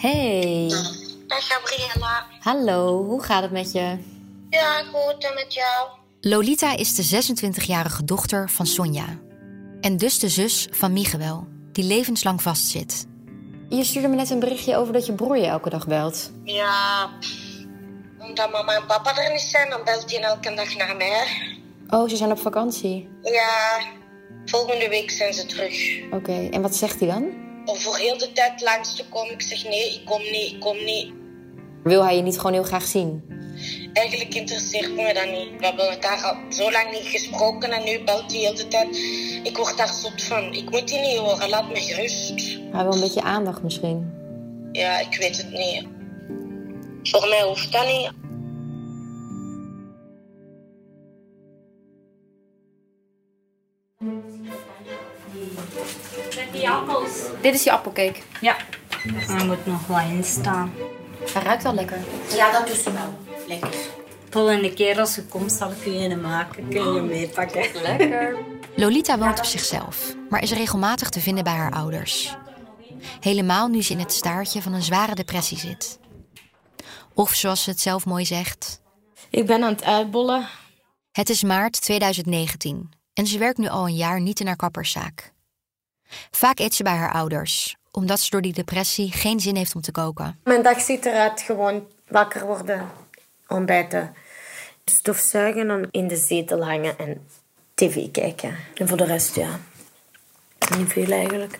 Hey. Dag Gabriella. Hallo, hoe gaat het met je? Ja, goed. En met jou? Lolita is de 26-jarige dochter van Sonja. En dus de zus van Miguel, die levenslang vastzit. Je stuurde me net een berichtje over dat je broer je elke dag belt. Ja, omdat mama en papa er niet zijn, dan belt hij elke dag naar mij. Oh, ze zijn op vakantie. Ja, volgende week zijn ze terug. Oké, en wat zegt hij dan? Om voor heel de tijd langs te komen. Ik zeg nee, ik kom niet, ik kom niet. Wil hij je niet gewoon heel graag zien? Eigenlijk interesseert me dat niet. We hebben elkaar al zo lang niet gesproken en nu belt hij heel de tijd. Ik word daar zot van. Ik moet die niet horen, laat me gerust. Hij wil een beetje aandacht misschien. Ja, ik weet het niet. Voor mij hoeft dat niet. Die appels. Dit is je appelcake. Ja. Er moet nog wat in staan. Hij ruikt al lekker. Ja, dat doet ze wel. Lekker. Volgende keer als je komt zal ik je een maken. Kun je meepakken. Lekker. Lolita woont op zichzelf, maar is regelmatig te vinden bij haar ouders. Helemaal nu ze in het staartje van een zware depressie zit. Of zoals ze het zelf mooi zegt: Ik ben aan het uitbollen. Het is maart 2019 en ze werkt nu al een jaar niet in haar kapperszaak. Vaak eet ze bij haar ouders, omdat ze door die depressie geen zin heeft om te koken. Mijn dag ziet eruit gewoon wakker worden, ontbijten, stofzuigen en in de zetel hangen en tv kijken. En voor de rest, ja, niet veel eigenlijk.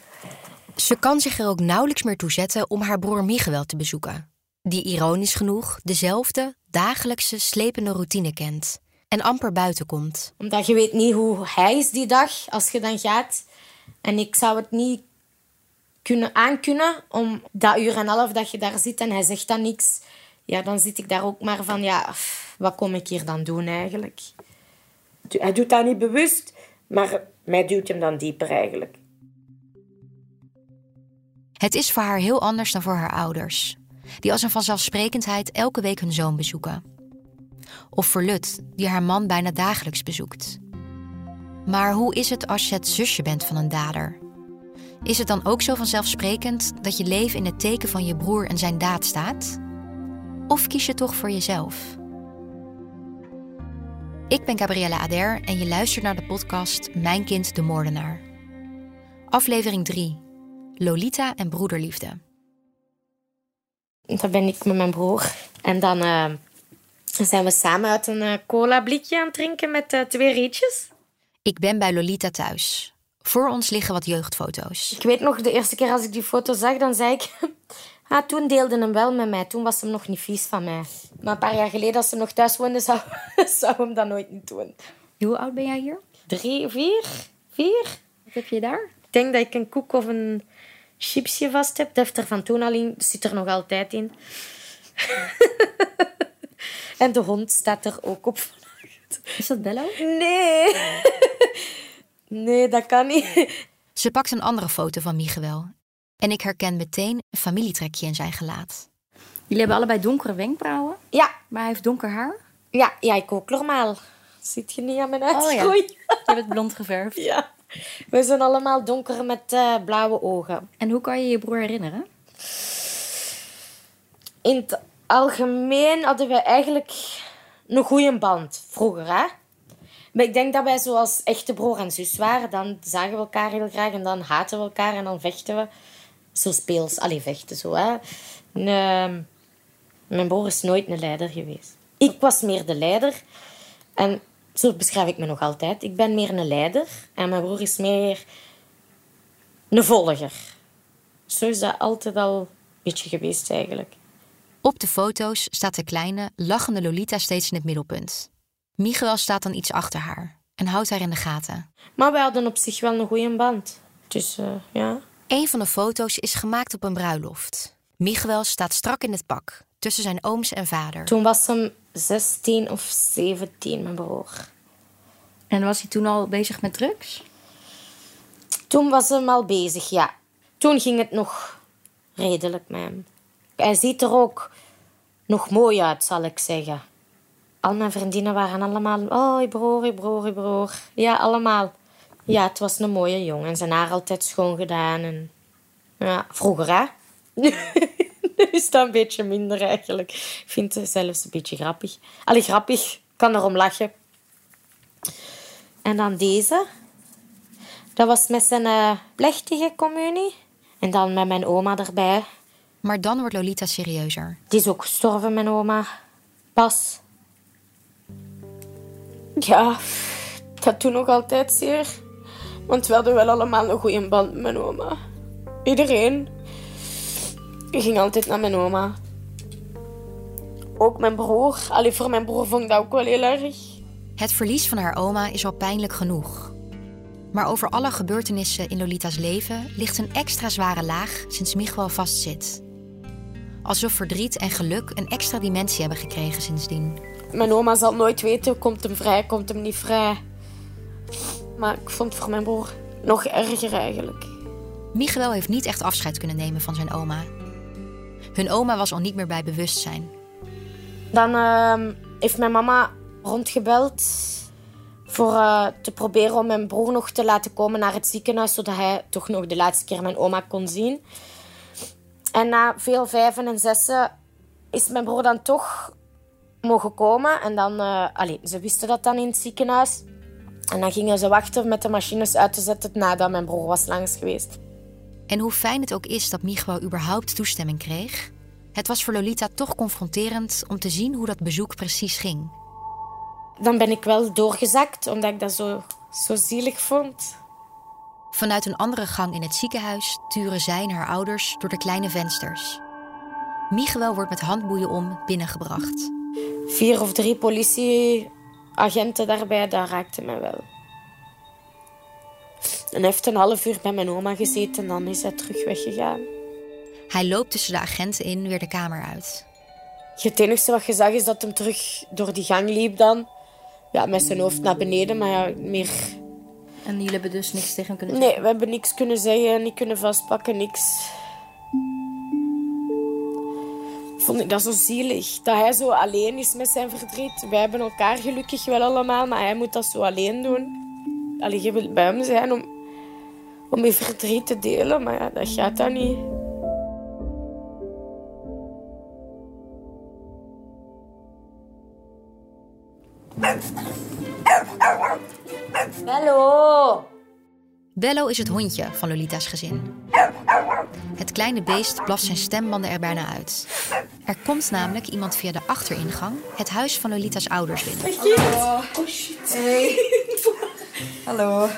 Ze kan zich er ook nauwelijks meer toe zetten om haar broer Miguel te bezoeken. Die ironisch genoeg dezelfde dagelijkse slepende routine kent en amper buiten komt. Omdat je weet niet hoe hij is die dag als je dan gaat. En ik zou het niet kunnen aankunnen om dat uur en een half dat je daar zit en hij zegt dan niks. Ja, dan zit ik daar ook maar van, ja, wat kom ik hier dan doen eigenlijk? Hij doet dat niet bewust, maar mij duwt hem dan dieper eigenlijk. Het is voor haar heel anders dan voor haar ouders, die als een vanzelfsprekendheid elke week hun zoon bezoeken. Of voor Lut, die haar man bijna dagelijks bezoekt. Maar hoe is het als je het zusje bent van een dader? Is het dan ook zo vanzelfsprekend dat je leven in het teken van je broer en zijn daad staat? Of kies je toch voor jezelf? Ik ben Gabriella Ader en je luistert naar de podcast Mijn kind de moordenaar. Aflevering 3. Lolita en broederliefde. Dan ben ik met mijn broer. En dan eh, zijn we samen uit een eh, cola blikje aan het drinken met eh, twee rietjes. Ik ben bij Lolita thuis. Voor ons liggen wat jeugdfoto's. Ik weet nog, de eerste keer als ik die foto zag, dan zei ik... Ah, toen deelde hem wel met mij. Toen was hem nog niet vies van mij. Maar een paar jaar geleden, als ze nog thuis woonde, zou, zou hem dat nooit niet doen. Hoe oud ben jij hier? Drie, vier? Vier? Wat heb je daar? Ik denk dat ik een koek of een chipsje vast heb. Dat heeft er van toen al in. Zit er nog altijd in. en de hond staat er ook op. Is dat Bello? Nee. nee, dat kan niet. Ze pakt een andere foto van Miguel. En ik herken meteen een familietrekje in zijn gelaat. Jullie hebben allebei donkere wenkbrauwen, Ja, maar hij heeft donker haar. ja, ja ik ook normaal. Zit je niet aan mijn Oh ja. Je hebt het blond geverfd. ja. We zijn allemaal donker met eh, blauwe ogen. En hoe kan je je broer herinneren? In het algemeen hadden we eigenlijk een goede band vroeger, hè? Maar ik denk dat wij zoals echte broer en zus waren. Dan zagen we elkaar heel graag en dan haten we elkaar en dan vechten we. Zo speels, allee, vechten zo, hè. Ehm, mijn broer is nooit een leider geweest. Ik was meer de leider. En zo beschrijf ik me nog altijd. Ik ben meer een leider en mijn broer is meer een volger. Zo is dat altijd al een beetje geweest, eigenlijk. Op de foto's staat de kleine, lachende Lolita steeds in het middelpunt. Miguel staat dan iets achter haar en houdt haar in de gaten. Maar wij hadden op zich wel een goede band. Dus eh, ja. Een van de foto's is gemaakt op een bruiloft. Miguel staat strak in het pak, tussen zijn ooms en vader. Toen was hem 16 of 17, mijn broer. En was hij toen al bezig met drugs? Toen was hem al bezig, ja. Toen ging het nog redelijk met hem. Hij ziet er ook nog mooi uit, zal ik zeggen. Al mijn vriendinnen waren allemaal... Oh, je broer, je broer, je broer. Ja, allemaal. Ja, het was een mooie jongen. En zijn haar altijd schoon gedaan. En... Ja, vroeger, hè? is dat een beetje minder eigenlijk. Ik vind het zelfs een beetje grappig. Allee, grappig. Kan erom lachen. En dan deze. Dat was met zijn uh, plechtige communie. En dan met mijn oma erbij. Maar dan wordt Lolita serieuzer. Die is ook gestorven, mijn oma. Pas. Ja, dat doet nog altijd zeer. Want we hadden wel allemaal een goede band met mijn oma. Iedereen. Ik ging altijd naar mijn oma. Ook mijn broer. Allee, voor mijn broer vond ik dat ook wel heel erg. Het verlies van haar oma is al pijnlijk genoeg. Maar over alle gebeurtenissen in Lolita's leven ligt een extra zware laag sinds Miguel vastzit. Alsof verdriet en geluk een extra dimensie hebben gekregen sindsdien. Mijn oma zal nooit weten, komt hem vrij, komt hem niet vrij. Maar ik vond het voor mijn broer nog erger eigenlijk. Miguel heeft niet echt afscheid kunnen nemen van zijn oma. Hun oma was al niet meer bij bewustzijn. Dan uh, heeft mijn mama rondgebeld voor uh, te proberen om mijn broer nog te laten komen naar het ziekenhuis, zodat hij toch nog de laatste keer mijn oma kon zien. En na veel vijven en zessen is mijn broer dan toch mogen komen. En dan, uh, allez, ze wisten dat dan in het ziekenhuis. En dan gingen ze wachten met de machines uit te zetten nadat mijn broer was langs geweest. En hoe fijn het ook is dat Miguel überhaupt toestemming kreeg, het was voor Lolita toch confronterend om te zien hoe dat bezoek precies ging. Dan ben ik wel doorgezakt, omdat ik dat zo, zo zielig vond. Vanuit een andere gang in het ziekenhuis turen zij en haar ouders door de kleine vensters. Miguel wordt met handboeien om binnengebracht. Vier of drie politieagenten daarbij, dat raakte mij wel. En heeft een half uur bij mijn oma gezeten en dan is hij terug weggegaan. Hij loopt tussen de agenten in weer de kamer uit. Het enige wat je zag is dat hij terug door die gang liep dan. Ja, met zijn hoofd naar beneden, maar ja, meer... En jullie hebben dus niks tegen kunnen zeggen? Nee, we hebben niks kunnen zeggen, niet kunnen vastpakken, niks. Vond ik dat zo zielig. Dat hij zo alleen is met zijn verdriet. Wij hebben elkaar gelukkig wel allemaal, maar hij moet dat zo alleen doen. Allee, je wilt bij hem zijn om, om je verdriet te delen, maar ja, dat gaat dan niet. Bello! Bello is het hondje van Lolita's gezin. Het kleine beest blast zijn stembanden er bijna uit. Er komt namelijk iemand via de achteringang het huis van Lolita's ouders binnen. Hallo. Oh shit. Hey. Hallo.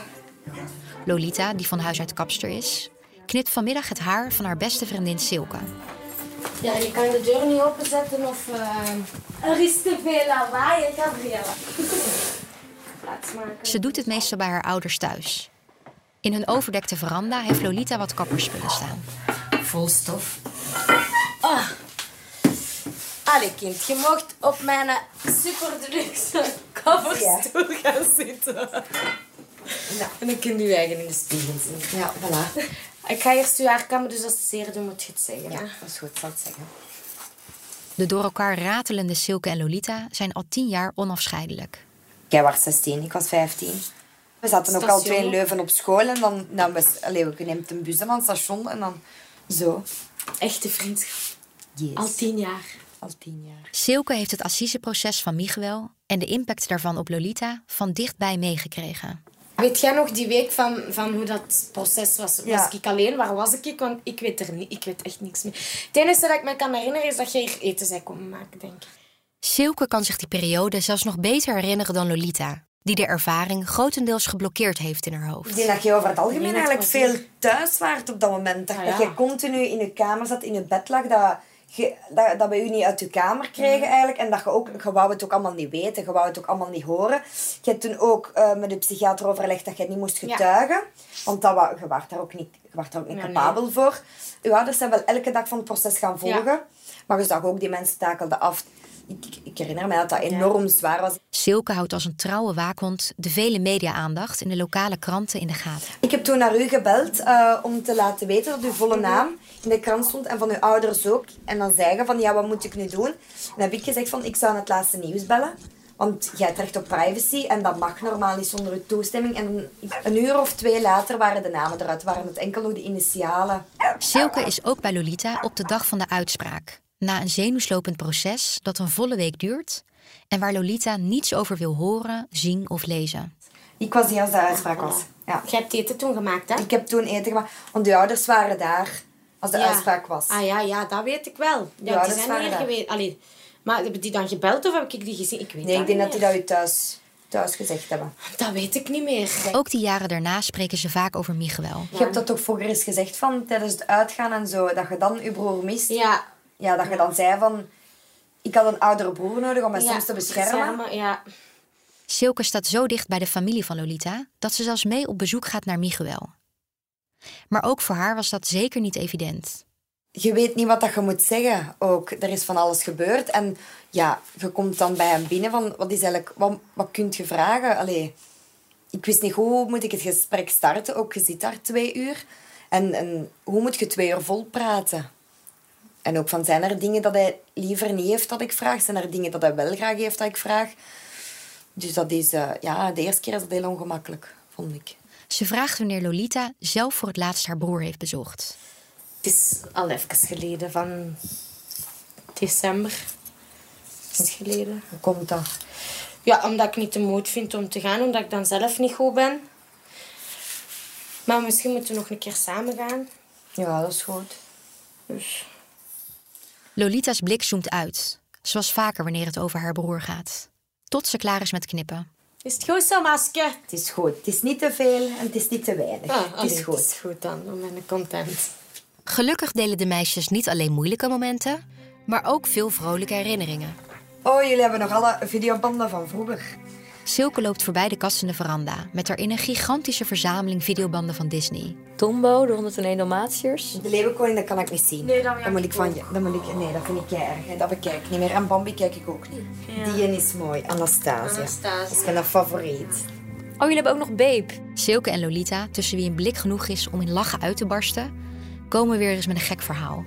Lolita, die van huis uit kapster is, knipt vanmiddag het haar van haar beste vriendin Silke. Ja, je kan de deur niet openzetten of uh, er is te veel lawaai, Gabriella. Ze doet het meestal bij haar ouders thuis. In hun overdekte veranda heeft Lolita wat kapperspullen staan. Vol stof. Ah. Allee, kind, je mocht op mijn super deluxe coverstoel gaan zitten. Nou, en dan kun je je eigen in de spiegel zien. Ja, voilà. Ik ga eerst uw haarkammen, dus als het zeer doet, moet je het zeggen. Ja, dat is goed, zal het zeggen. De door elkaar ratelende Silke en Lolita zijn al tien jaar onafscheidelijk. Jij was 16, ik was 15. We zaten ook al twee in Leuven op school. En dan, dan was, allee, we neemt een bus aan het station. En dan zo. Echte vriendschap. Yes. Al tien jaar. Al tien jaar. Silke heeft het assiseproces van Miguel en de impact daarvan op Lolita van dichtbij meegekregen. Weet jij nog die week van, van hoe dat proces was? Ja. Was ik alleen? Waar was ik? Want ik weet er niet. Ik weet echt niks meer. Het enige dat ik me kan herinneren is dat je hier eten zei komen maken, denk ik. Silke kan zich die periode zelfs nog beter herinneren dan Lolita, die de ervaring grotendeels geblokkeerd heeft in haar Ik hoofd. denk dat je over het algemeen eigenlijk veel thuis waart op dat moment. Dat, Ah, dat je continu in je kamer zat, in je bed lag. Dat, je, dat, dat we u niet uit je kamer kregen eigenlijk. En dat je ook, je wou het ook allemaal niet weten. Je wou het ook allemaal niet horen. Je hebt toen ook eh, met de psychiater overlegd dat je niet moest getuigen. Want dat, je was daar ook niet, je daar ook niet Ja, nee. capabel voor. Uw ouders zijn wel elke dag van het proces gaan volgen. Maar je zag ook, die mensen takelden af. Ik, ik herinner me dat dat enorm zwaar was. Silke houdt als een trouwe waakhond de vele media-aandacht in de lokale kranten in de gaten. Ik heb toen naar u gebeld eh, om te laten weten dat uw volle naam in de krant stond en van uw ouders ook. En dan zeggen van, ja, wat moet ik nu doen? En dan heb ik gezegd van, ik zou naar het laatste nieuws bellen. Want jij hebt recht op privacy en dat mag normaal niet zonder uw toestemming. En een uur of twee later waren de namen eruit. Waren het enkel nog de initialen. Silke is ook bij Lolita op de dag van de uitspraak. Na een zenuwslopend proces dat een volle week duurt en waar Lolita niets over wil horen, zien of lezen. Ik was die als de uitspraak was. Ja. Jij hebt eten toen gemaakt, hè? Ik heb toen eten gemaakt, want de ouders waren daar als de Ja. uitspraak was. Ah ja, ja, dat weet ik wel. Ja, Ja, dat die is zijn hier geweest. Allee, maar hebben die dan gebeld of heb ik die gezien? Ik weet Nee, ik denk dat niet die dat u thuis, thuis gezegd hebben. Dat weet ik niet meer. Ook die jaren daarna spreken ze vaak over Miguel. Je hebt dat toch vroeger eens gezegd van tijdens het uitgaan en zo, dat je dan je broer mist. Ja. Ja, dat je dan zei van, ik had een oudere broer nodig om mij ja, soms te beschermen. Ja. Silke staat zo dicht bij de familie van Lolita dat ze zelfs mee op bezoek gaat naar Miguel. Maar ook voor haar was dat zeker niet evident. Je weet niet wat dat je moet zeggen ook. Er is van alles gebeurd. En ja, je komt dan bij hem binnen van, wat is eigenlijk, wat, wat kunt je vragen? Allee, ik wist niet hoe moet ik het gesprek starten. Ook je zit daar twee uur. En, en hoe moet je twee uur vol praten? En ook van, zijn er dingen dat hij liever niet heeft dat ik vraag? Zijn er dingen dat hij wel graag heeft dat ik vraag? Dus dat is, eh, ja, de eerste keer is dat heel ongemakkelijk, vond ik. Ze vraagt wanneer Lolita zelf voor het laatst haar broer heeft bezocht. Het is al even geleden, van december. Is geleden? Hoe komt dat? Ja, omdat ik niet de moed vind om te gaan, omdat ik dan zelf niet goed ben. Maar misschien moeten we nog een keer samen gaan. Ja, dat is goed. Dus Lolita's blik zoomt uit, zoals vaker wanneer het over haar broer gaat. Tot ze klaar is met knippen. is het goed zo, masker? Het is goed. Het is niet te veel en het is niet te weinig. Ah, het allee, is goed. Het is goed dan, dan ben ik content. Gelukkig delen de meisjes niet alleen moeilijke momenten, maar ook veel vrolijke herinneringen. Oh, jullie hebben nog alle videobanden van vroeger. Silke loopt voorbij de kast in de veranda met daarin een gigantische verzameling videobanden van Disney. Tombo, de 101 Dalmatiërs. De Leeuwenkoning, dat kan ik niet zien. Nee, dat wil Dan moet ik van je. Dan moet ik, nee, dat vind ik jij erg. Dat bekijk ik niet meer. En Bambi kijk ik ook niet. Die is mooi. Anastasia. Anastasia. Dat is mijn favoriet. Oh, jullie hebben ook nog Babe. Silke en Lolita, tussen wie een blik genoeg is om in lachen uit te barsten, komen weer eens met een gek verhaal.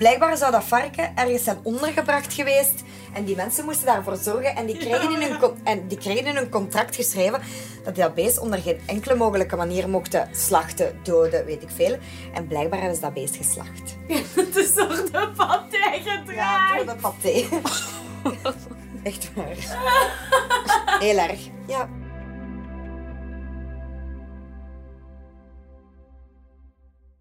Blijkbaar zou dat varken ergens zijn ondergebracht geweest. En die mensen moesten daarvoor zorgen. En die kregen, in hun, en die kregen in hun contract geschreven dat die dat beest onder geen enkele mogelijke manier mochten slachten, doden, weet ik veel. En blijkbaar hebben ze dat beest geslacht. Het is door de partij Ja, voor de paté. Echt waar. Heel erg. Ja.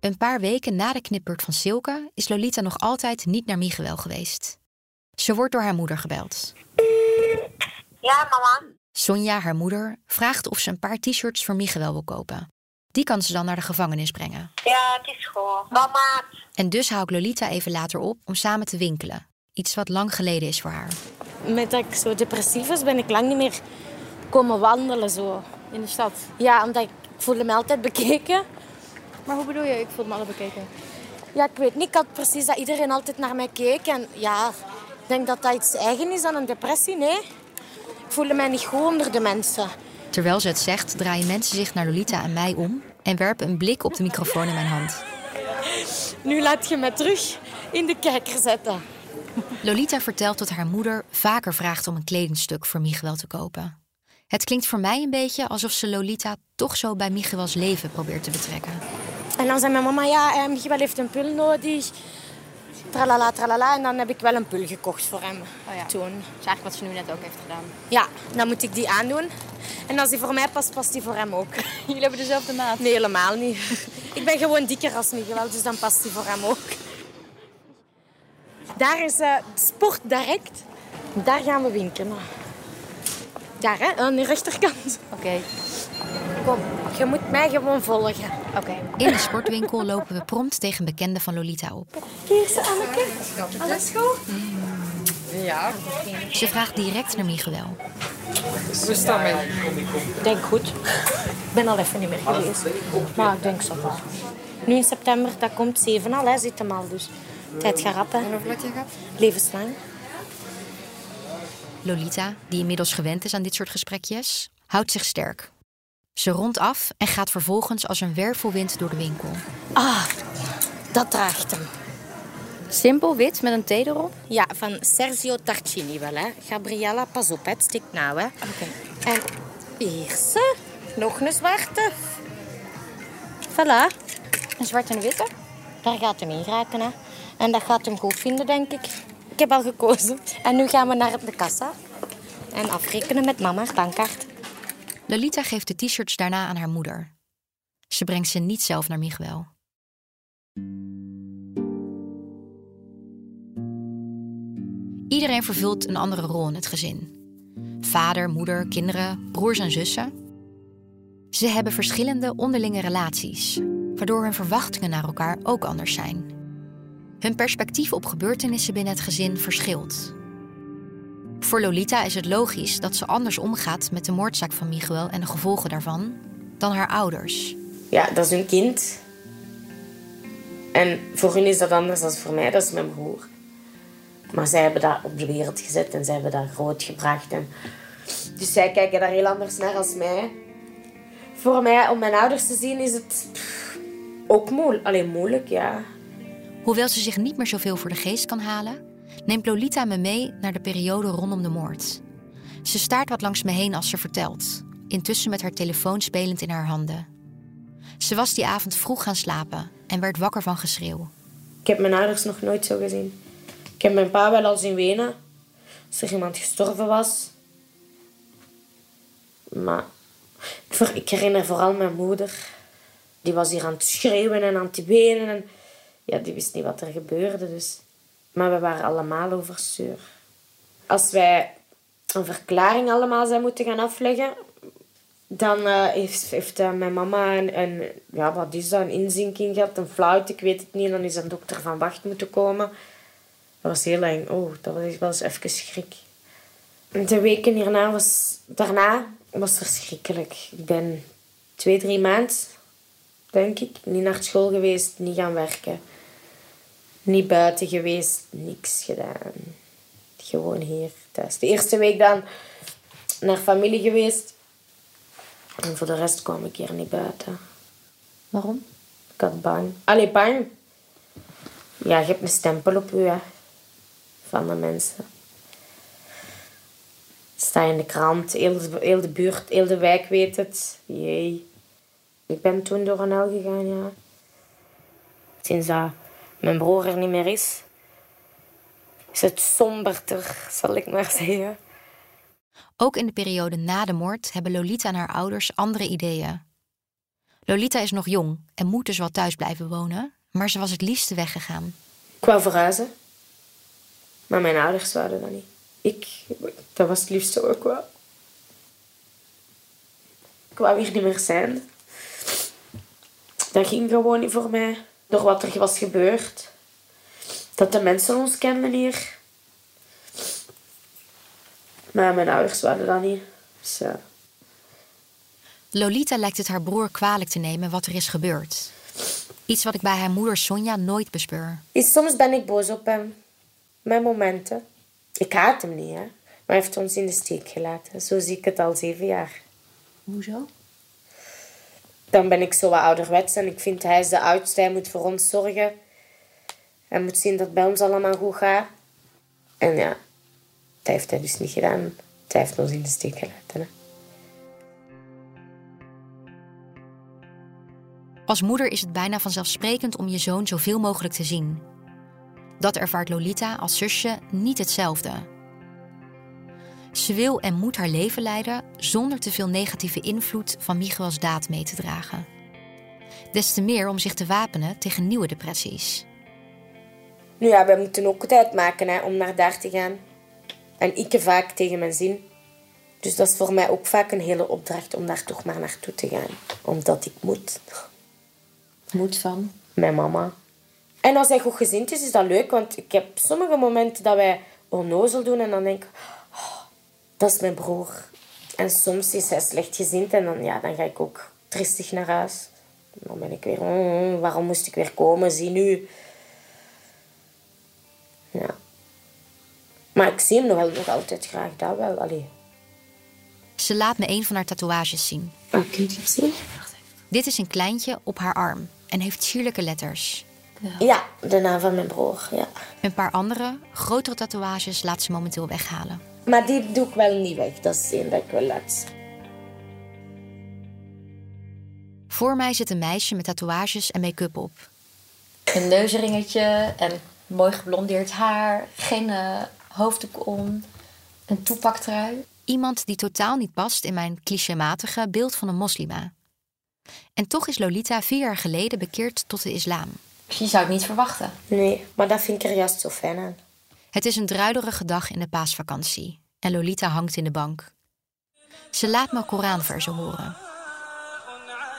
Een paar weken na de knipbeurt van Silke is Lolita nog altijd niet naar Miguel geweest. Ze wordt door haar moeder gebeld. Ja, mama. Sonja, haar moeder, vraagt of ze een paar t-shirts voor Miguel wil kopen. Die kan ze dan naar de gevangenis brengen. Ja, het is goed. Mama. En dus hou ik Lolita even later op om samen te winkelen. Iets wat lang geleden is voor haar. Met dat ik zo depressief was, ben ik lang niet meer komen wandelen zo. In de stad. Ja, omdat ik, ik voelde me altijd bekeken. Maar hoe bedoel je? Ik voelde me alle bekeken. Ja, ik weet niet. Ik had precies dat iedereen altijd naar mij keek. En ja, ik denk dat dat iets eigen is aan een depressie. Nee, ik voelde mij niet goed onder de mensen. Terwijl ze het zegt, draaien mensen zich naar Lolita en mij om en werpen een blik op de microfoon in mijn hand. Nu laat je me terug in de kijker zetten. Lolita vertelt dat haar moeder vaker vraagt om een kledingstuk voor Miguel te kopen. Het klinkt voor mij een beetje alsof ze Lolita toch zo bij Miguel's leven probeert te betrekken. En dan zei mijn mama, ja, Michiel heeft een pul nodig. Tralala, tralala. En dan heb ik wel een pul gekocht voor hem Oh ja. toen. Dat is eigenlijk wat ze nu net ook heeft gedaan. Ja, dan moet ik die aandoen. En als die voor mij past, past die voor hem ook. Jullie hebben dezelfde maat. Nee, helemaal niet. Ik ben gewoon dikker als Miguel, dus dan past die voor hem ook. Daar is eh Sport Direct. Daar gaan we winkelen. Daar, hè, aan de rechterkant. Oké. Kom, je moet mij gewoon volgen. Oké. In de sportwinkel lopen we prompt tegen een bekende van Lolita op. Hier is Anneke. Alles goed? Ze vraagt direct naar Miguel. Ik denk goed. Ik ben al even niet meer geweest. Maar ik denk zo wel. Nu in september, dat komt 7 al, hè, zit hem al. Dus tijd gaat rap, hè. En hoeveel je gaat? Levenslang. Lolita, die inmiddels gewend is aan dit soort gesprekjes, houdt zich sterk. Ze rondt af en gaat vervolgens als een wervelwind door de winkel. Ah, dat draagt hem. Simpel, wit, met een T erop? Ja, van Sergio Tarcini wel, hè. Gabriella, pas op, het stikt nou, hè. Oké. En hier ze. Nog een zwarte. Voilà. Een zwarte en een witte? Daar gaat hem in raken, hè. En dat gaat hem goed vinden, denk ik. Ik heb al gekozen. En nu gaan we naar de kassa. En afrekenen met mama's bankkaart. Lolita geeft de t-shirts daarna aan haar moeder. Ze brengt ze niet zelf naar Miguel. Iedereen vervult een andere rol in het gezin. Vader, moeder, kinderen, broers en zussen. Ze hebben verschillende onderlinge relaties, waardoor hun verwachtingen naar elkaar ook anders zijn. Hun perspectief op gebeurtenissen binnen het gezin verschilt. Voor Lolita is het logisch dat ze anders omgaat met de moordzaak van Miguel en de gevolgen daarvan dan haar ouders. Ja, dat is hun kind. En voor hun is dat anders dan voor mij, dat is mijn broer. Maar zij hebben dat op de wereld gezet en zij hebben dat groot gebracht. En... Dus zij kijken daar heel anders naar als mij. Voor mij, om mijn ouders te zien, is het pff, ook moeilijk. Alleen moeilijk, ja. Hoewel ze zich niet meer zoveel voor de geest kan halen, neemt Lolita me mee naar de periode rondom de moord. Ze staart wat langs me heen als ze vertelt, intussen met haar telefoon spelend in haar handen. Ze was die avond vroeg gaan slapen en werd wakker van geschreeuw. Ik heb mijn ouders nog nooit zo gezien. Ik heb mijn pa wel al zien wenen. Als er iemand gestorven was. Maar ik herinner vooral mijn moeder. Die was hier aan het schreeuwen en aan het wenen. En ja, die wist niet wat er gebeurde. Dus. Maar we waren allemaal overstuur. Als wij een verklaring allemaal zijn moeten gaan afleggen, dan eh, heeft, heeft eh, mijn mama een, een, ja, wat is dat, een inzinking gehad, een flauwte, ik weet het niet. En dan is een dokter van wacht moeten komen. Dat was heel eng. Oh, dat was wel eens even schrik. De weken hierna was, daarna was verschrikkelijk. Ik ben twee, drie maanden, denk ik, niet naar school geweest, niet gaan werken. Niet buiten geweest, niks gedaan. Gewoon hier thuis. De eerste week dan naar familie geweest. En voor de rest kwam ik hier niet buiten. Waarom? Ik had bang. Allee, bang. Ja, je hebt een stempel op je, hè. Van de mensen. Het staat in de krant. Heel de, heel de buurt, heel de wijk weet het. Jee. Ik ben toen door een hel gegaan, ja. Sinds dat mijn broer er niet meer is, is het somberder, zal ik maar zeggen. Ook in de periode na de moord hebben Lolita en haar ouders andere ideeën. Lolita is nog jong en moet dus wel thuis blijven wonen, maar ze was het liefste weggegaan. Ik wou verhuizen. Maar mijn ouders wouden dat niet. Ik, dat was het liefste ook wel. Ik wou hier niet meer zijn. Dat ging gewoon niet voor mij. Door wat er was gebeurd. Dat de mensen ons kenden hier. Maar mijn ouders wouden dat niet. Dus ja. Lolita lijkt het haar broer kwalijk te nemen wat er is gebeurd. Iets wat ik bij haar moeder Sonja nooit bespeur. Soms ben ik boos op hem. Met momenten. Ik haat hem niet, hè. Maar hij heeft ons in de steek gelaten. Zo zie ik het al zeven jaar. Hoezo? Dan ben ik zo wat ouderwets en ik vind hij is de oudste. Hij moet voor ons zorgen. Hij moet zien dat het bij ons allemaal goed gaat. En ja, dat heeft hij dus niet gedaan. Hij heeft ons in de steek gelaten. Als moeder is het bijna vanzelfsprekend om je zoon zoveel mogelijk te zien. Dat ervaart Lolita als zusje niet hetzelfde. Ze wil en moet haar leven leiden zonder te veel negatieve invloed van Miguel's daad mee te dragen. Des te meer om zich te wapenen tegen nieuwe depressies. Nu ja, wij moeten ook tijd maken hè, om naar daar te gaan. En ik vaak tegen mijn zin. Dus dat is voor mij ook vaak een hele opdracht om daar toch maar naartoe te gaan. Omdat ik moet. Moet van. Mijn mama. En als hij goed gezind is, is dat leuk. Want ik heb sommige momenten dat wij onnozel doen en dan denk ik... "Oh, dat is mijn broer. En soms is hij slecht gezind en dan, ja, dan ga ik ook tristig naar huis. Dan ben ik weer... "Mm, waarom moest ik weer komen? Zie nu. Ja. Maar ik zie hem nog wel nog altijd graag. Dat wel. Allee. Ze laat me een van haar tatoeages zien. Ah, kun je het zien? Dit is een kleintje op haar arm en heeft sierlijke letters. Ja, de naam van mijn broer, ja. Een paar andere, grotere tatoeages laat ze momenteel weghalen. Maar die doe ik wel niet weg. Dat is één dat ik wel laat. Voor mij zit een meisje met tatoeages en make-up op. Een neusringetje en mooi geblondeerd haar. Geen uh, hoofddoek om. Een toepaktrui. Iemand die totaal niet past in mijn clichématige beeld van een moslima. En toch is Lolita vier jaar geleden bekeerd tot de islam. Je zou het niet verwachten. Nee, maar dat vind ik er juist zo fijn aan. Het is een druilerige dag in de paasvakantie en Lolita hangt in de bank. Ze laat me Koranversen horen.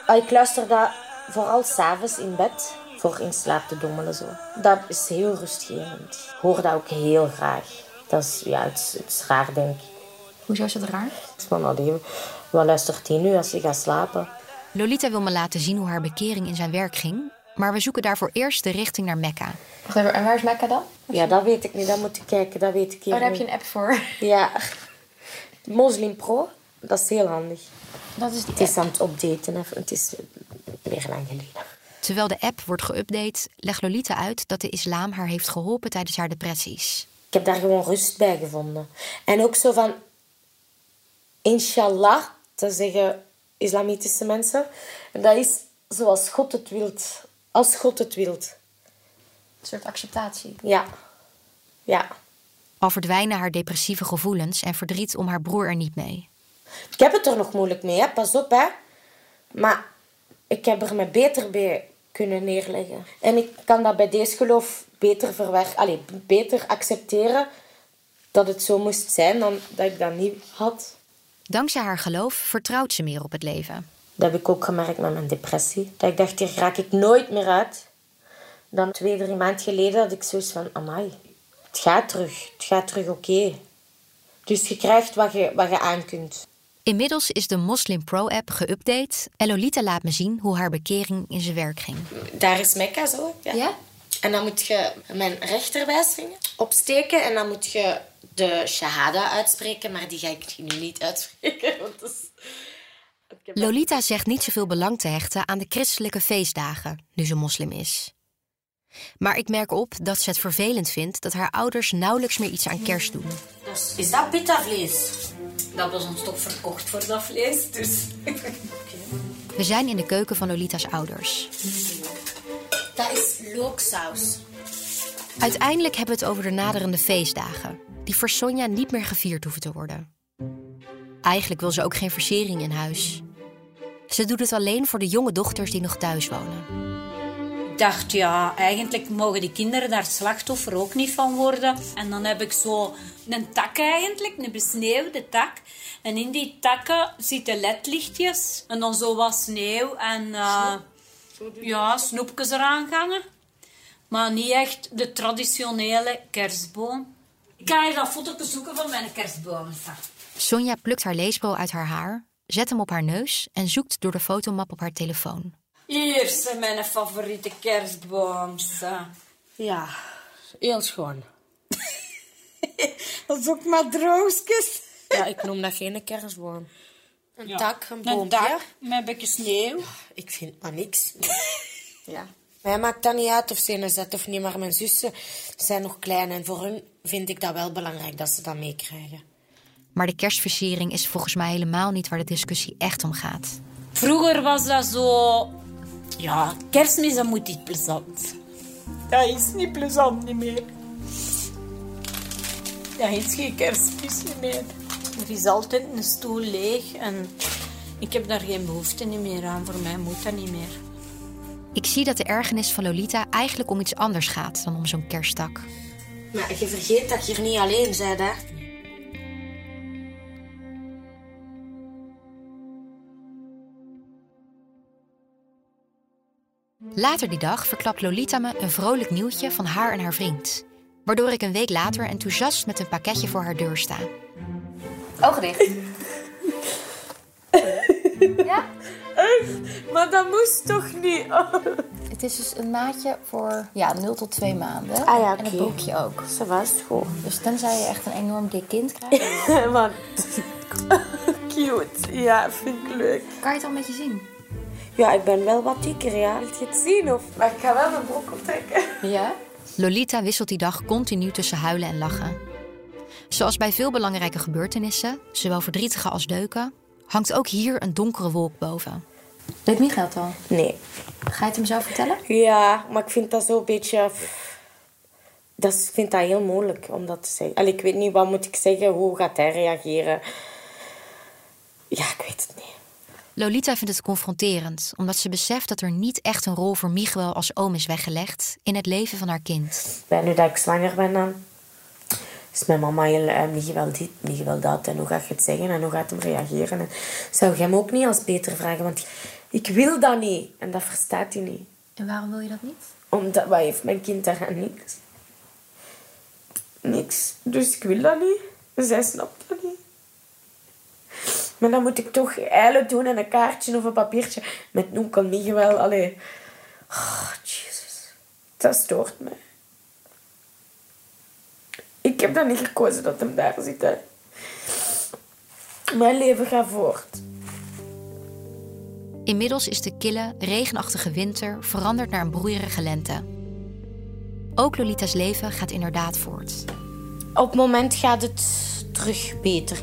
Ik luister dat vooral s'avonds in bed voor in slaap te dommelen. Zo. Dat is heel rustgevend. Ik hoor dat ook heel graag. Dat is, ja, het, is, het is raar, denk ik. Hoezo is dat raar? Het is van, wat luistert hij nu als hij gaat slapen? Lolita wil me laten zien hoe haar bekering in zijn werk ging, maar we zoeken daarvoor eerst de richting naar Mekka. Wacht even, en waar is Mekka dan? Ja, dat weet ik niet. Dat moet ik kijken. Dat weet ik hier Oh, daar heb je een app voor. Ja. Moslim Pro, dat is heel handig. Dat is die Het is aan het updaten. even. Het is weer lang geleden. Terwijl de app wordt geüpdate, legt Lolita uit dat de islam haar heeft geholpen tijdens haar depressies. Ik heb daar gewoon rust bij gevonden. En ook zo van... Inshallah, te zeggen islamitische mensen. Dat is zoals God het wilt. Als God het wilt. Een soort acceptatie. Ja. Ja. Al verdwijnen haar depressieve gevoelens en verdriet om haar broer er niet mee. Ik heb het er nog moeilijk mee, hè. Pas op, hè. Maar ik heb er me beter bij kunnen neerleggen. En ik kan dat bij deze geloof beter verwerken. Allee, beter accepteren dat het zo moest zijn dan dat ik dat niet had. Dankzij haar geloof vertrouwt ze meer op het leven. Dat heb ik ook gemerkt met mijn depressie. Dat ik dacht, hier raak ik nooit meer uit. Dan twee, drie maanden geleden had ik zoiets van... Amai, het gaat terug. Het gaat terug oké. Dus je krijgt wat je, wat je aan kunt. Inmiddels is de Muslim Pro-app geüpdate en Lolita laat me zien hoe haar bekering in zijn werk ging. Daar is Mekka zo. Ja. Ja? En dan moet je mijn rechterwijsvinger opsteken. En dan moet je de shahada uitspreken. Maar die ga ik nu niet uitspreken. Want dat is... Lolita zegt niet zoveel belang te hechten aan de christelijke feestdagen, nu ze moslim is. Maar ik merk op dat ze het vervelend vindt dat haar ouders nauwelijks meer iets aan kerst doen. Is dat pitavlees? Dat was ons toch verkocht voor dat vlees, dus... We zijn in de keuken van Lolita's ouders. Dat is looksaus. Uiteindelijk hebben we het over de naderende feestdagen, die voor Sonja niet meer gevierd hoeven te worden. Eigenlijk wil ze ook geen versiering in huis. Ze doet het alleen voor de jonge dochters die nog thuis wonen. Ik dacht, ja, eigenlijk mogen die kinderen daar slachtoffer ook niet van worden. En dan heb ik zo een tak eigenlijk, een besneeuwde tak. En in die takken zitten ledlichtjes. En dan zo wat sneeuw en eh, ja, snoepjes eraan gangen. Maar niet echt de traditionele kerstboom. Ik ga hier dat foto zoeken van mijn kerstboom. Sonja plukt haar leesbril uit haar haar, zet hem op haar neus en zoekt door de fotomap op haar telefoon. Hier zijn mijn favoriete kerstbooms. Ja, heel schoon. Dat is ook maar droogjes. Ja, ik noem dat geen kerstboom. Een tak, een Een boompje. dak met een beetje sneeuw. Ik vind maar niks. ja. Mij maakt dat niet uit of ze een zet of niet, maar mijn zussen zijn nog klein. En voor hun vind ik dat wel belangrijk dat ze dat meekrijgen. Maar de kerstversiering is volgens mij helemaal niet waar de discussie echt om gaat. Vroeger was dat zo... Ja, kerstmis dat moet niet plezant. Dat is niet plezant niet meer. Dat is geen kerstmis niet meer. Er is altijd een stoel leeg en ik heb daar geen behoefte niet meer aan. Voor mij moet dat niet meer. Ik zie dat de ergernis van Lolita eigenlijk om iets anders gaat dan om zo'n kersttak. Maar je vergeet dat je hier niet alleen bent, hè. Later die dag verklapt Lolita me een vrolijk nieuwtje van haar en haar vriend. Waardoor ik een week later enthousiast met een pakketje voor haar deur sta. Ogen dicht. ja? Maar dat moest toch niet? Het is dus een maatje voor ja, 0 tot 2 maanden. Ah ja, En het oké. broekje ook. Ze was goed. Dus tenzij je echt een enorm dik kind krijgt, Maar cute. Ja, vind ik leuk. kan je het al een beetje zien. Ja, ik ben wel wat dikker, ja. Wil je het zien? Of... Maar ik ga wel mijn broek optrekken. Ja? Lolita wisselt die dag continu tussen huilen en lachen. Zoals bij veel belangrijke gebeurtenissen, zowel verdrietige als leuke, hangt ook hier een donkere wolk boven. Weet Michael het al? Nee. Ga je het hem zo vertellen? Ja, maar ik vind dat zo een beetje... Dat, vind dat heel moeilijk om dat te zeggen. Allee, ik weet niet, wat moet ik zeggen? Hoe gaat hij reageren? Ja, ik weet het niet. Lolita vindt het confronterend, omdat ze beseft dat er niet echt een rol voor Miguel als oom is weggelegd in het leven van haar kind. Bij nu dat ik zwanger ben dan... Is mijn mama heel... Uh, Miguel dit, Miguel dat. En hoe gaat je het zeggen? En hoe gaat hem reageren? En zou je hem ook niet als Peter vragen? Want ik wil dat niet. En dat verstaat hij niet. En waarom wil je dat niet? Omdat, wat heeft mijn kind daar niks? Niks. Dus ik wil dat niet. Zij snapt dat niet. Maar dan moet ik toch eilen doen en een kaartje of een papiertje met Noenkel Miguel. Allee. Oh, jezus. Dat stoort mij. Ik heb dan niet gekozen dat hem daar zit. Hè. Mijn leven gaat voort. Inmiddels is de kille, regenachtige winter veranderd naar een broeierige lente. Ook Lolita's leven gaat inderdaad voort. Op het moment gaat het terug beter.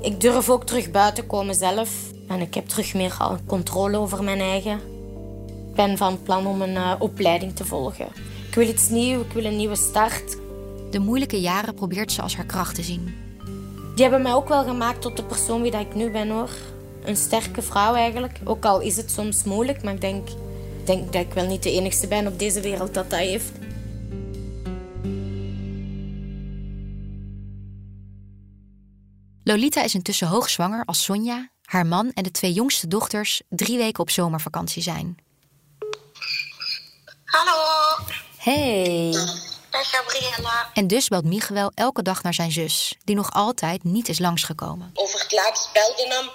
Ik durf ook terug buiten komen zelf. En ik heb terug meer controle over mijn eigen. Ik ben van plan om een uh, opleiding te volgen. Ik wil iets nieuws, ik wil een nieuwe start. De moeilijke jaren probeert ze als haar kracht te zien. Die hebben mij ook wel gemaakt tot de persoon wie dat ik nu ben hoor. Een sterke vrouw eigenlijk. Ook al is het soms moeilijk, maar ik denk, denk dat ik wel niet de enigste ben op deze wereld dat dat heeft. Lolita is intussen hoogzwanger als Sonja, haar man en de twee jongste dochters drie weken op zomervakantie zijn. Hallo. Hey. Gabriella. En dus belt Miguel elke dag naar zijn zus, die nog altijd niet is langsgekomen. Over het laatst belde hem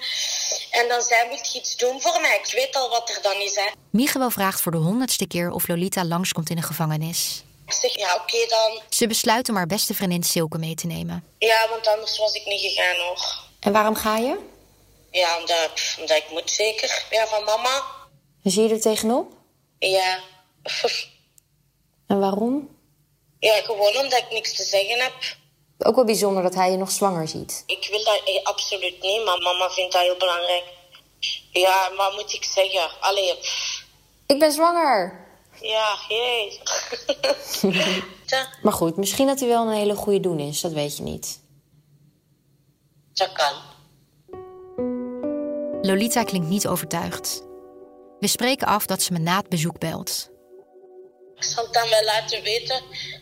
en dan zei moet je iets doen voor mij. Ik weet al wat er dan is. Hè. Miguel vraagt voor de honderdste keer of Lolita langskomt in de gevangenis. Ik zeg ja oké dan. Ze besluit om haar beste vriendin Silke mee te nemen. Ja, want anders was ik niet gegaan hoor. En waarom ga je? Ja, omdat, pff, omdat ik moet zeker. Ja, van mama. En zie je er tegenop? Ja. En waarom? Ja, gewoon omdat ik niks te zeggen heb. Ook wel bijzonder dat hij je nog zwanger ziet. Ik wil dat eh, absoluut niet, maar mama vindt dat heel belangrijk. Ja, maar wat moet ik zeggen? Allee, pff, Ik ben zwanger! Ja, jee. Ja, Maar goed, misschien dat hij wel een hele goede doen is, dat weet je niet. dat kan. Lolita klinkt niet overtuigd. We spreken af dat ze me na het bezoek belt. Ik zal het dan wel laten weten.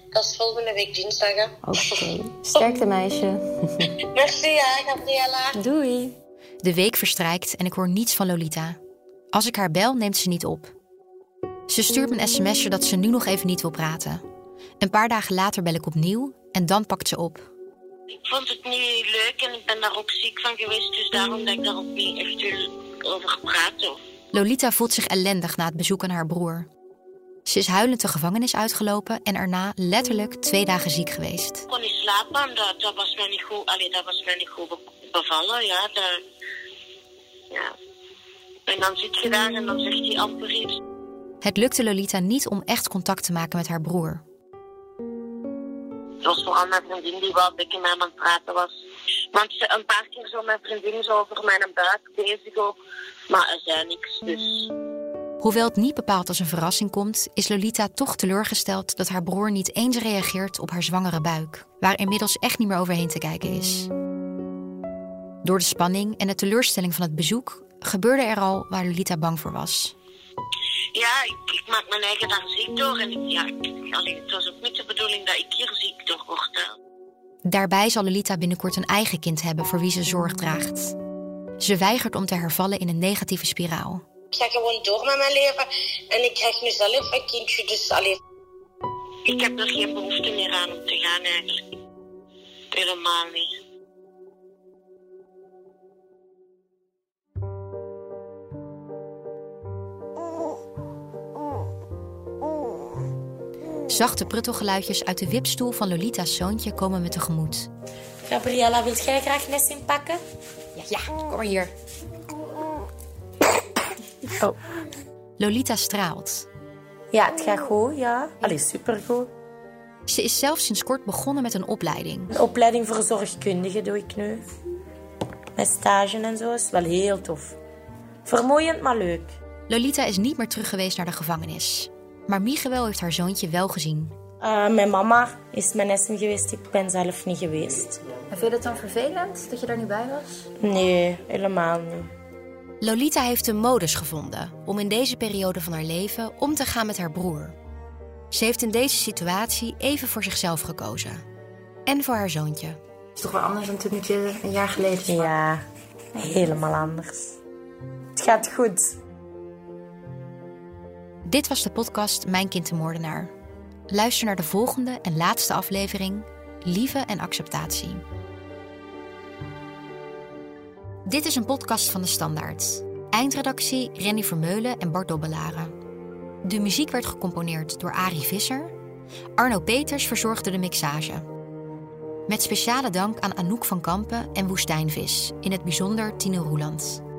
Dat is volgende week dinsdag. Hè. Oké, sterkte meisje. Merci, hè, Gabriella. Doei! De week verstrijkt en ik hoor niets van Lolita. Als ik haar bel, neemt ze niet op. Ze stuurt me een sms'je dat ze nu nog even niet wil praten. Een paar dagen later bel ik opnieuw en dan pakt ze op. Ik vond het niet leuk en ik ben daar ook ziek van geweest. Dus daarom dat ik daar ook niet echt over praten. Lolita voelt zich ellendig na het bezoek aan haar broer. Ze is huilend de gevangenis uitgelopen en erna letterlijk twee dagen ziek geweest. Ik kon niet slapen en dat, was mij niet goed. Allee, dat was mij niet goed be- bevallen. Ja, dat, ja. En dan zit je daar en dan zegt hij amper iets. Het lukte Lolita niet om echt contact te maken met haar broer. Het was vooral mijn vriendin die wel een beetje met me aan het praten was. Want ze een paar keer zo mijn vriendin zo over mijn buik bezig ook. Maar er zei niks, dus... Hoewel het niet bepaald als een verrassing komt, is Lolita toch teleurgesteld dat haar broer niet eens reageert op haar zwangere buik, waar inmiddels echt niet meer overheen te kijken is. Door de spanning en de teleurstelling van het bezoek gebeurde er al waar Lolita bang voor was. Ja, ik, ik maak mijn eigen daar ziek door. En ik, ja, ik, allee, het was ook niet de bedoeling dat ik hier ziek door word. hè. Daarbij zal Lolita binnenkort een eigen kind hebben voor wie ze zorg draagt. Ze weigert om te hervallen in een negatieve spiraal. Ik ga gewoon door met mijn leven. En ik krijg nu zelf een kindje, dus allee. Ik heb er geen behoefte meer aan om te gaan eigenlijk. Helemaal niet. Zachte pruttelgeluidjes uit de wipstoel van Lolita's zoontje komen me tegemoet. Gabriella, wilt jij graag mes inpakken? Ja, kom maar hier. Oh. Lolita straalt. Ja, het gaat goed, ja. Allee, supergoed. Ze is zelf sinds kort begonnen met een opleiding. Een opleiding voor zorgkundige doe ik nu. Met stage en zo is wel heel tof. Vermoeiend, maar leuk. Lolita is niet meer terug geweest naar de gevangenis. Maar Miguel heeft haar zoontje wel gezien. Uh, mijn mama is mijn SM geweest, ik ben zelf niet geweest. En vind je het dan vervelend dat je daar niet bij was? Nee, helemaal niet. Lolita heeft een modus gevonden om in deze periode van haar leven om te gaan met haar broer. Ze heeft in deze situatie even voor zichzelf gekozen. En voor haar zoontje. Het is toch wel anders dan toen het je een jaar geleden? Ja, helemaal anders. Het gaat goed. Dit was de podcast Mijn Kind de Moordenaar. Luister naar de volgende en laatste aflevering, Lieve en Acceptatie. Dit is een podcast van de Standaard. Eindredactie Renny Vermeulen en Bart Dobbelaren. De muziek werd gecomponeerd door Arie Visser. Arno Peters verzorgde de mixage. Met speciale dank aan Anouk van Kampen en Woestijnvis, in het bijzonder Tine Roeland.